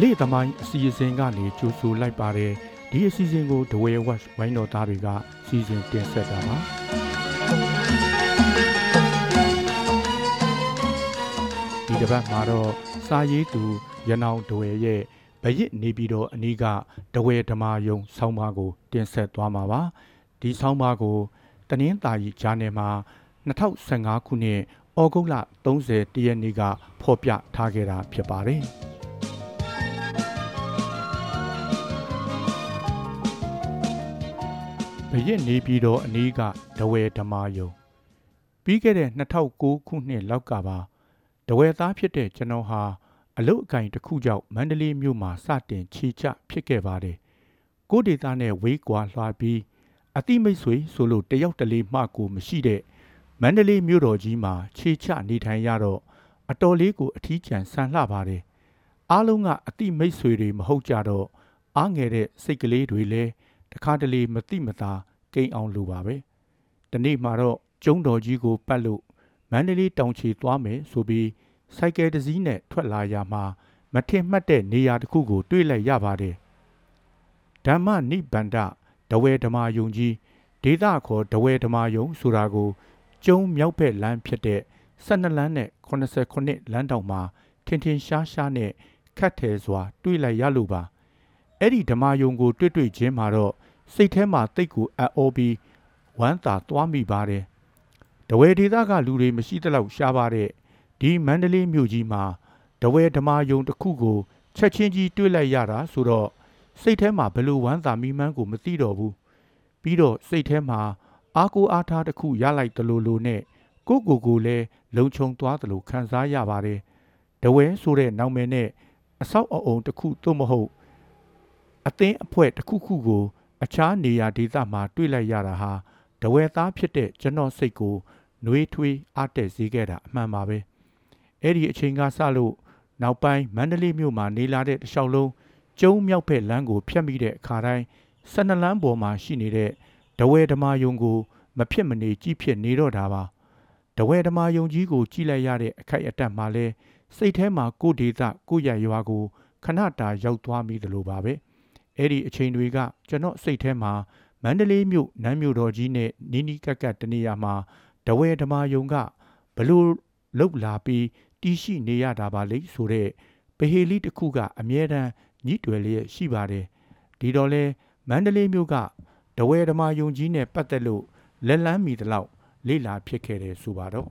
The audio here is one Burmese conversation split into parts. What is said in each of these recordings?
လေသမိုင်းအစီအစဉ်ကနေကြိုဆိုလိုက်ပါတယ်ဒီအစီအစဉ်ကိုဒဝဲဝက်ဝိုင်းတော်သားတွေကစီစဉ်တင်ဆက်တာပါဒီတစ်ပတ်မှာတော့စာရေးသူရနောင်ဒဝဲရဲ့ဗရစ်နေပြီးတော့အနီးကဒဝဲဓမာယုံဆောင်းပါးကို တင်ဆက်သွားမှာပါဒီဆောင်းပါးကိုတနင်္သာရီဂျာနယ်မှာ2015ခုနှစ်ဩဂုတ်လ30တရက်နေ့ကဖော်ပြထားခဲ့တာဖြစ်ပါတယ် ဘရစ်နေပြည်တော်အနီးကဒဝဲဓမာယုံပြီးခဲ့တဲ့2009ခုနှစ်လောက်ကပါဒဝဲသားဖြစ်တဲ့ကျွန်တော်ဟာအလုတ်အကင်တစ်ခုကြောင့်မန္တလေးမြို့မှာစတင်ခြေချဖြစ်ခဲ့ပါတယ်ကိုဒေတာနဲ့ဝေးကွာလှပြီးအတိမိတ်ဆွေဆိုလို့တယောက်တလေမှကိုမရှိတဲ့မန္တလေးမြို့တော်ကြီးမှာခြေချနေထိုင်ရတော့အတော်လေးကိုအထီးကျန်ဆန်လှပါတယ်အားလုံးကအတိမိတ်ဆွေတွေမဟုတ်ကြတော့အားငယ်တဲ့စိတ်ကလေးတွေလည်း တခါတလေမတိမသာကိန်းအောင်လိုပါပဲဒီနေ့မှာတော့ကျုံတော်ကြီးကိုပတ်လို့မန္တလေးတောင်ချီသွားမယ်ဆိုပြီးစိုက်ကယ်တစ်စီးနဲ့ထွက်လာရမှာမထင်မှတ်တဲ့နေရာတစ်ခုကိုတွေ့လိုက်ရပါတယ်ဓမ္မနိဗ္ဗန္ဒဒဝဲဓမ္မာယုံကြီးဒေသခေါ်ဒဝဲဓမ္မာယုံဆိုတာကိုကျုံမြောက်ဘက်လမ်းဖြစ်တဲ့12လမ်းနဲ့89လမ်းတောင်မှာထင်ထင်ရှားရှားနဲ့ခတ်ထဲစွာတွေ့လိုက်ရလို့ပါ အဲ့ဒီဓမ္မယုံကို တွေ့တွေ့ချင်းမှာတော့စိတ်ထဲမှာတိတ်ကိုအံ့ဩပြီးဝမ်းသာသွားမိပါတယ်တဝဲဒေသကလူတွေမရှိသလောက်ရှားပါတဲ့ဒီမန္တလေးမြို့ကြီးမှာတဝဲဓမ္မယုံတစ်ခုကိုချက်ချင်းကြီးတွေ့လိုက်ရတာဆိုတော့စိတ်ထဲမှာဘလို့ဝမ်းသာမိမှန်းကိုမသိတော့ဘူးပြီးတော့စိတ်ထဲမှာအားကိုအားထားတစ်ခုရလိုက်တလို့လို့နဲ့ကိုကိုကိုလည်းလုံခြုံသွားတယ်လို့ခံစားရပါတယ်တဝဲဆိုတဲ့နောင်မယ်နဲ့အဆောက်အအုံတစ်ခုသို့မဟုတ် အသင်းအဖွဲ့တစ်ခုခုကို အခြားနေရာဒေသမှာတွေ့လိုက်ရတာဟာတဝဲသားဖြစ်တဲ့ကျွန်တော်စိတ်ကိုနှွေးထွေးအားတက်စေခဲ့တာအမှန်ပါပဲအဲ့ဒီအချိန်ကစလို့နောက်ပိုင်းမန္တလေးမြို့မှာနေလာတဲ့တခြားလုံးကျုံမြောက်ဖက်လမ်းကိုဖြတ်မိတဲ့အခါတိုင်း၁၂လမ်းပေါ်မှာရှိနေတဲ့ဒဝဲဓမာယုံကို မဖြစ်မနေကြည့်ဖြစ်နေတော့တာပါတဝဲဓမာယုံကြီးကိုကြည့်လိုက်ရတဲ့အခိုက်အတန့်မှာလဲစိတ်ထဲမှာကိုဒေသကိုရရွာကိုခဏတာရောက်သွားမိသလိုပါပဲ အဲ့ဒီအချိန်တွေကကျွန်တော်စိတ်ထဲမှာမန္တလေးမြို့နန်းမြို့တော်ကြီးနဲ့နီးနီးကပ်ကပ်တနေရာမှာတဝဲဓမာယုံကဘလို့လှုပ်လာပြီးတီးရှိနေရတာပါလေဆိုတဲ့ပဟေလိတစ်ခုကအမြဲတမ်းညှိတွယ်လျက်ရှိပါတယ်ဒီတော့လဲမန္တလေးမြို့ကတဝဲဓမာယုံကြီးနဲ့ပတ်သက်လို့လက်လန်းမီတလောက်လေ့လာဖြစ်ခဲ့တယ်ဆိုပါတော့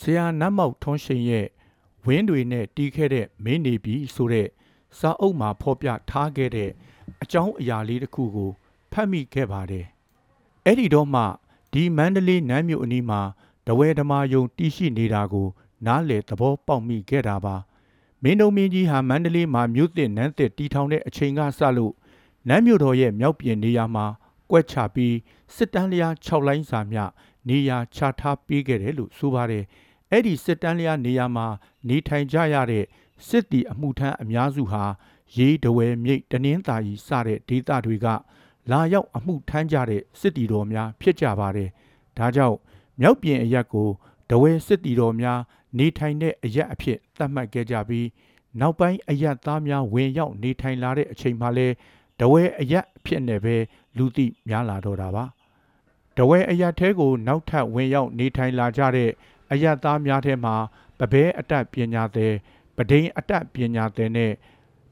ဆရာနတ်မောက်ထွန်းရှိန်ရဲ့ဝင်းတွေနဲ့တီးခဲ့တဲ့မင်းနေပြီဆိုတဲ့ စာအုပ်မှာဖော်ပြထားခဲ့တဲ့အကြောင်းအရာလေးတစ်ခုကိုဖတ်မိခဲ့ပါတယ်အဲ့ဒီတော့မှဒီမန္တလေးနန်းမြို့အနီးမှာတဝဲဓမာယုံတီးရှိနေတာကို နားလေသဘောပေါက်မိခဲ့တာပါမင်းတို့မင်းကြီးဟာမန္တလေးမှာမြို့သစ်နန်းသစ်တီထောင်တဲ့အချိန်ကစလို့နန်းမြို့တော်ရဲ့မြောက်ပြင်နေရာမှာကွက်ချပြီးစစ်တမ်းလျား6လိုင်းစာမြနေရာချထားပေးခဲ့တယ်လို့ဆိုပါတယ်အဲ့ဒီစစ်တမ်းလျားနေရာမှာနေထိုင်ကြရတဲ့ စစ်တီအမှုထမ်းအများစုဟာရေးတဝဲမြိတ်တနင်းသာကြီးစတဲ့ဒေသတွေက လာရောက်အမှုထမ်းကြတဲ့စစ်တီတော်များဖြစ်ကြပါတယ်ဒါကြောင့်မြောက်ပြင်အရက်ကိုတဝဲစစ်တီတော်များနေထိုင်တဲ့အရက်အဖြစ်သတ်မှတ်ခဲ့ကြပြီးနောက်ပိုင်းအရက်သားများဝင်ရောက်နေထိုင်လာတဲ့အချိန်မှလည်းတဝဲအရက်အဖြစ်နဲ့ပဲလူသိများလာတော့တာပါတဝဲအရက်ထဲကိုနောက်ထပ်ဝင်ရောက်နေထိုင်လာကြတဲ့အရက်သားများထဲမှာပပဲအတတ်ပညာသည် ပဒိန်အတတ်ပညာသည်နဲ့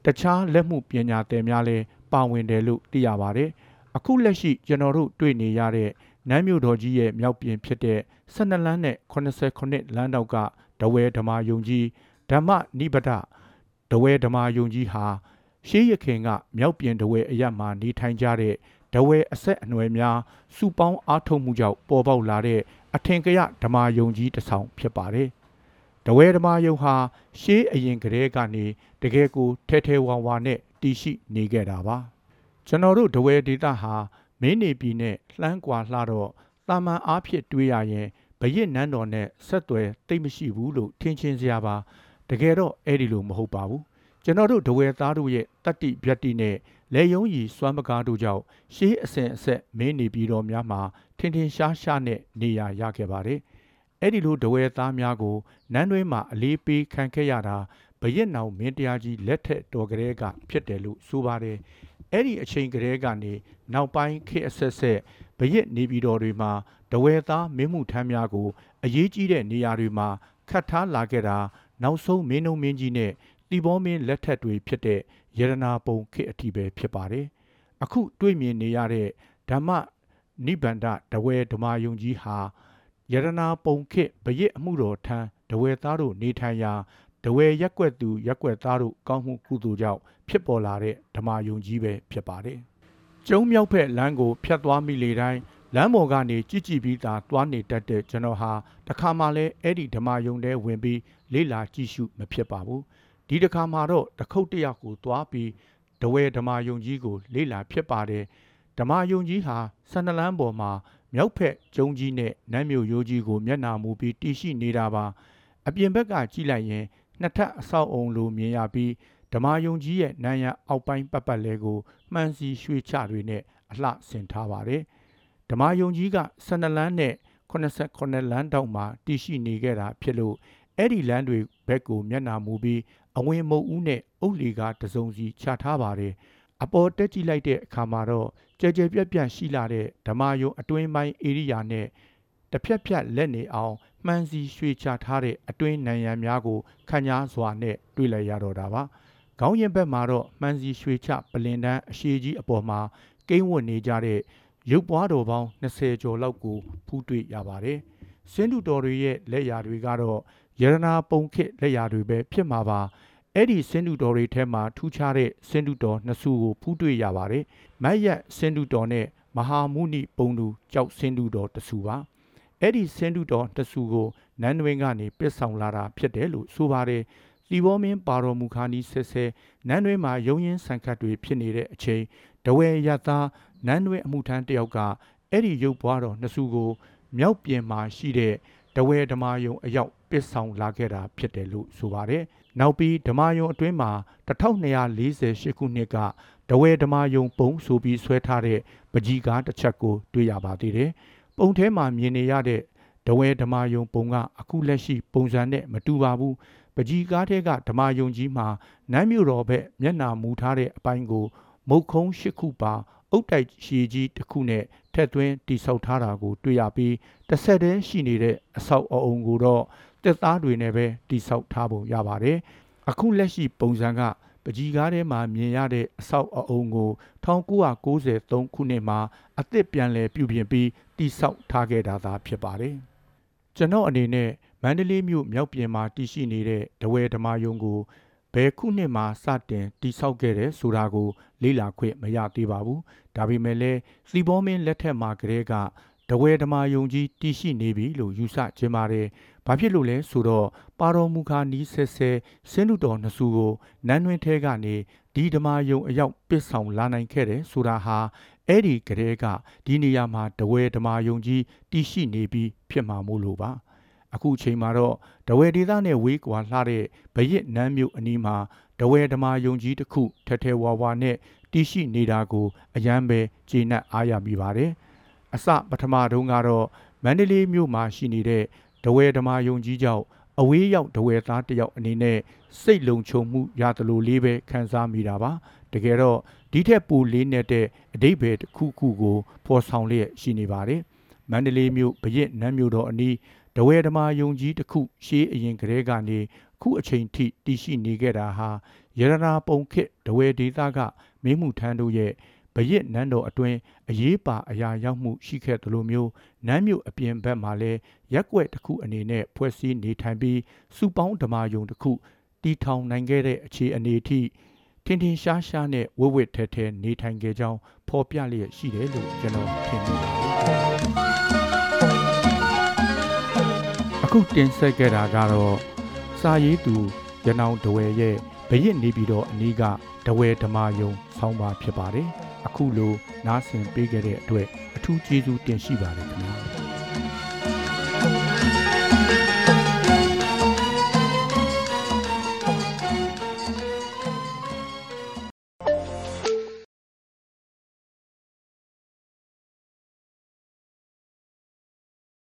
တခြားလက်မှုပညာသည်များလည်းပါဝင်တယ်လို့သိရပါတယ်အခုလက်ရှိကျွန်တော်တို့တွေ့နေရတဲ့နန်းမြို့တော်ကြီးရဲ့မြောက်ပြင်ဖြစ်တဲ့12လမ်းနဲ့89လမ်းတောက်ကဒဝဲဓမာယုံကြီးဓမ္မနိဗ္ဗဒဒဝဲဓမာယုံကြီးဟာရှေးရခင်ကမြောက်ပြင်ဒဝဲအရက်မှာနေထိုင်ကြတဲ့ဒဝဲအဆက်အနွယ်များစုပေါင်းအားထုတ်မှုကြောင့်ပေါ်ပေါက်လာတဲ့အထင်ကရဓမာယုံကြီးတစ်ဆောင်ဖြစ်ပါတယ် ဒဝဲဓမာယုံဟာရှေးအရင်ကတည်းကနေတကယ်ကိုထဲထဲဝါဝါနဲ့တည်ရှိနေခဲ့တာပါကျွန်တော်တို့ဒဝဲဒေတာဟာမင်းနေပြည်နဲ့လှမ်းကွာလှတော့တာမန်အားဖြင့်တွေးရရင်ဘရစ်နန်းတော်နဲ့ဆက်သွယ်တိတ်မရှိဘူးလို့ထင်ချင်းစရာပါတကယ်တော့အဲ့ဒီလိုမဟုတ်ပါဘူးကျွန်တော်တို့ဒဝဲသားတို့ရဲ့တတ္တိဗျတ်တိနဲ့လေယုံကြီးစွမ်းပကားတို့ကြောင့်ရှေးအစဉ်အဆက်မင်းနေပြည်တော်များမှာထင်ထင်ရှားရှားနဲ့နေရာရခဲ့ပါတယ် အဲ့ဒီလိုဒဝဲသားများကိုနန်းတွင်းမှာအလေးပေးခံခဲ့ရတာဘရက်နောင်မင်းတရားကြီးလက်ထက်တော်ကလေးကဖြစ်တယ်လို့ဆိုပါတယ်အဲ့ဒီအချိန်ကလေးကနေနောက်ပိုင်းခေတ်အဆက်ဆက်ဘရက်နေပြည်တော်တွေမှာတဝဲသားမင်းမှုထမ်းများကိုအရေးကြီးတဲ့နေရာတွေမှာခတ်ထားလာခဲ့တာနောက်ဆုံးမင်းနှုံမင်းကြီးနဲ့တီဘောမင်းလက်ထက်တွေဖြစ်တဲ့ရတနာပုံခေတ်အထိပဲဖြစ်ပါတယ်အခုတွေ့မြင်နေရတဲ့ဓမ္မနိဗ္ဗန္ဒတဝဲဓမ္မယုံကြီးဟာ ယရနာပုံခေတ်ဘရစ်အမှုတော်ထမ်းတဝဲသားတို့နေထိုင်ရာတဝဲရက်ွက်သူရက်ွက်သားတို့ကောင်းမှုကုသိုလ်ကြောင့်ဖြစ်ပေါ်လာတဲ့ဓမ္မယုံကြီးပဲဖြစ်ပါတယ်။ကျုံမြောက်ဖက်လမ်းကိုဖြတ်သွားမိလေတိုင်းလမ်းပေါ်ကနေကြည်ကြည်ပြီးသာသွားနေတတ်တဲ့ကျွန်တော်ဟာတခါမှလည်းအဲ့ဒီဓမ္မယုံထဲဝင်ပြီးလေ့လာကြည့်ရှုမဖြစ်ပါဘူး။ဒီတခါမှတော့တခုတ်တယောက်ကိုသွားပြီးတဝဲဓမ္မယုံကြီးကိုလေ့လာဖြစ်ပါတယ်။ဓမ္မယုံကြီးဟာဆန္ဒလန်းပေါ်မှာ မြောက်ဖက်ကျုံကြီးနဲ့နမ်းမြို့ရိုးကြီးကိုမျက်နာမူပြီးတည်ရှိနေတာပါအပြင်ဘက်ကကြည့်လိုက်ရင်နှစ်ထပ်အဆောက်အုံလိုမြင်ရပြီးဓမ္မယုံကြီးရဲ့နန်းရအောက်ပိုင်းပတ်ပတ်လဲကိုမှန်စီရွှေချတွေနဲ့အလှဆင်ထားပါတယ်ဓမ္မယုံကြီးက12လမ်းနဲ့89လမ်းတောက်မှာတည်ရှိနေခဲ့တာဖြစ်လို့အဲ့ဒီလမ်းတွေဘက်ကိုမျက်နာမူပြီးအဝင်မုတ်ဦးနဲ့အုတ်လီကတစုံစီချထားပါတယ် အပေါ်တက်ကြည့်လိုက်တဲ့အခါမှာတော့ကြဲကြဲပြက်ပြက်ရှိလာတဲ့ဓမ္မယုံအတွင်းပိုင်းဧရိယာနဲ့တစ်ဖြက်ဖြက်လက်နေအောင်မှန်စီရွှေချထားတဲ့အတွင်းနံရံများကိုခန်းညားစွာနဲ့တွေ့လိုက်ရတော့တာပါ။ခေါင်းရင်ဘက်မှာတော့မှန်စီရွှေချပလင်တန်းအရှိကြီးအပေါ်မှာကိန်းဝတ်နေကြတဲ့ရုပ်ပွားတော်ပေါင်း20ကျော်လောက်ကိုဖူးတွေ့ရပါတယ်။စင်းတူတော်တွေရဲ့လက်ရာတွေကတော့ယရနာပုံခစ်လက်ရာတွေပဲဖြစ်မှာပါ။ အဲ့ဒီစင်တူတော်တွေထဲမှာထူးခြားတဲ့စင်တူတော်နှစ်စုကိုဖူးတွေ့ရပါတယ်။မတ်ရက်စင်တူတော်နဲ့မဟာမုနိပုံတူကြောက်စင်တူတော်တစုပါ။အဲ့ဒီစင်တူတော်တစုကိုနန်းတွင်ကနေပစ်ဆောင်လာတာဖြစ်တယ်လို့ဆိုပါတယ်။လီဘောမင်းပါတော်မူခါနီးဆဲဆဲနန်းတွင်မှာယုံရင်ဆန်ခတ်တွေဖြစ်နေတဲ့အချိန်တဝဲရသားနန်းတွင်အမှုထမ်းတယောက်ကအဲ့ဒီရုပ်ပွားတော်နှစ်စုကိုမြောက်ပြင်မှာရှိတဲ့တဝဲဓမာယုံအရောက်ပစ်ဆောင်လာခဲ့တာဖြစ်တယ်လို့ဆိုပါတယ်။ နောက်ပြီးဓမာယုံအတွင်းမှာ1248ခုနှစ်ကတဝဲဓမာယုံပုံဆိုပြီးဆွဲထားတဲ့ပကြီးကားတစ်ချက်ကိုတွေ့ရပါသေးတယ်။ပုံထဲမှာမြင်နေရတဲ့တဝဲဓမာယုံပုံကအခုလက်ရှိပုံစံနဲ့မတူပါဘူး။ပကြီးကားထဲကဓမာယုံကြီးမှာနမ်းမြို့တော်ဘက်မျက်နာမူထားတဲ့အပိုင်းကိုမုတ်ခုံး၈ခုပါအုတ်တိုက်ရှည်ကြီးတစ်ခုနဲ့ထက်သွင်းတိဆောက်ထားတာကိုတွေ့ရပြီးတစ်ဆက်တည်းရှိနေတဲ့အဆောက်အအုံကိုတော့ တက်သားတွေနဲ့ပဲတိဆောက်ထားပုံရပါတယ်။အခုလက်ရှိပုံစံကပကြီးကားထဲမှာမြင်ရတဲ့အဆောက်အအုံကို1993ခုနှစ်မှာအသစ်ပြန်လည်ပြုပြင်ပြီးတိဆောက်ထားခဲ့တာသာဖြစ်ပါတယ်။ကျွန်တော်အနေနဲ့မန္တလေးမြို့မြောက်ပြင်မှာတည်ရှိနေတဲ့ဒဝဲဓမာယုံကိုဘယ်ခုနှစ်မှာစတင်တိဆောက်ခဲ့တယ်ဆိုတာကို လေ့လာခွင့်မရသေးပါဘူး။ဒါပေမဲ့လည်းစီဘောမင်းလက်ထက်မှာကတည်းကတဝဲဓမာယုံကြီးတည်ရှိနေပြီလို့ယူဆခြင်းပါတယ်။ ဘာဖြစ်လို့လဲဆိုတော့ပါတော်မူခါနီးဆဲဆဲစင်းလူတော်နှစုကိုနန်းတွင်ထဲကနေဒီဓမာယုံအရောက်ပစ်ဆောင်လာနိုင်ခဲ့တယ်ဆိုတာဟာအဲ့ဒီကလေးကဒီနေရာမှာတဝဲဓမာယုံကြီးတည်ရှိနေပြီးဖြစ်မှာမို့လို့ပါအခုချိန်မှာတော့တဝဲဒေသနဲ့ဝေးကွာလှတဲ့ဗရစ်နန်းမြို့အနီးမှာတဝဲဓမာယုံကြီးတစ်ခုထထဲဝါဝါနဲ့တည်ရှိနေတာကိုအရန်ပဲကျေနပ်အားရမိပါတယ်အစပထမတုန်းကတော့မန္တလေးမြို့မှာရှိနေတဲ့ ဒဝဲဓမာယုံကြီးကြောင့်အဝေးရောက်ဒဝဲသားတယောက်အနေနဲ့စိတ်လုံခြုံမှုရတယ်လို့လေးပဲခံစားမိတာပါတကယ်တော့ဒီထက်ပိုလေးနဲ့တဲ့အတိတ်ပဲတစ်ခုခုကိုဖော်ဆောင်လျက်ရှိနေပါတယ်မန္တလေးမြို့ဗရစ်နန်းမြို့တော်အနီးဒဝဲဓမာယုံကြီးတစ်ခုရှေးအရင်ကတည်းကနေခုအချိန်ထိတည်ရှိနေခဲ့တာဟာရတနာပုံခစ်ဒဝဲဒေသကမင်းမှုထမ်းတို့ရဲ့ ဘရစ်နန်းတော်အတွင်းအရေးပါအရာရောက်မှုရှိခဲ့သလိုမျိုးနန်းမြို့အပြင်ဘက်မှာလည်းရက်ွက်တစ်ခုအနေနဲ့ဖွဲ့စည်းနေထိုင်ပြီးစုပေါင်းဓမ္မယုံတစ်ခုတီထောင်နိုင်ခဲ့တဲ့အခြေအနေအထိထင်ထင်ရှားရှားနဲ့ဝဝစ်ထဲထဲနေထိုင်ခဲ့ကြောင်းဖော်ပြလျက်ရှိတယ်လို့ကျွန်တော်ထင်မိပါတယ်အခုတင်ဆက်ခဲ့တာကတော့စာရေးသူရနောင်ဒဝဲရဲ့ဘရစ်နေပြီးတော့အနီးကဒဝဲဓမာယုံဆောင်းပါဖြစ်ပါတယ် အခုလိုနားဆင်ပေးခဲ့တဲ့အတွက်အထူးကျေးဇူးတင်ရှိပါတယ်ခင်ဗျာ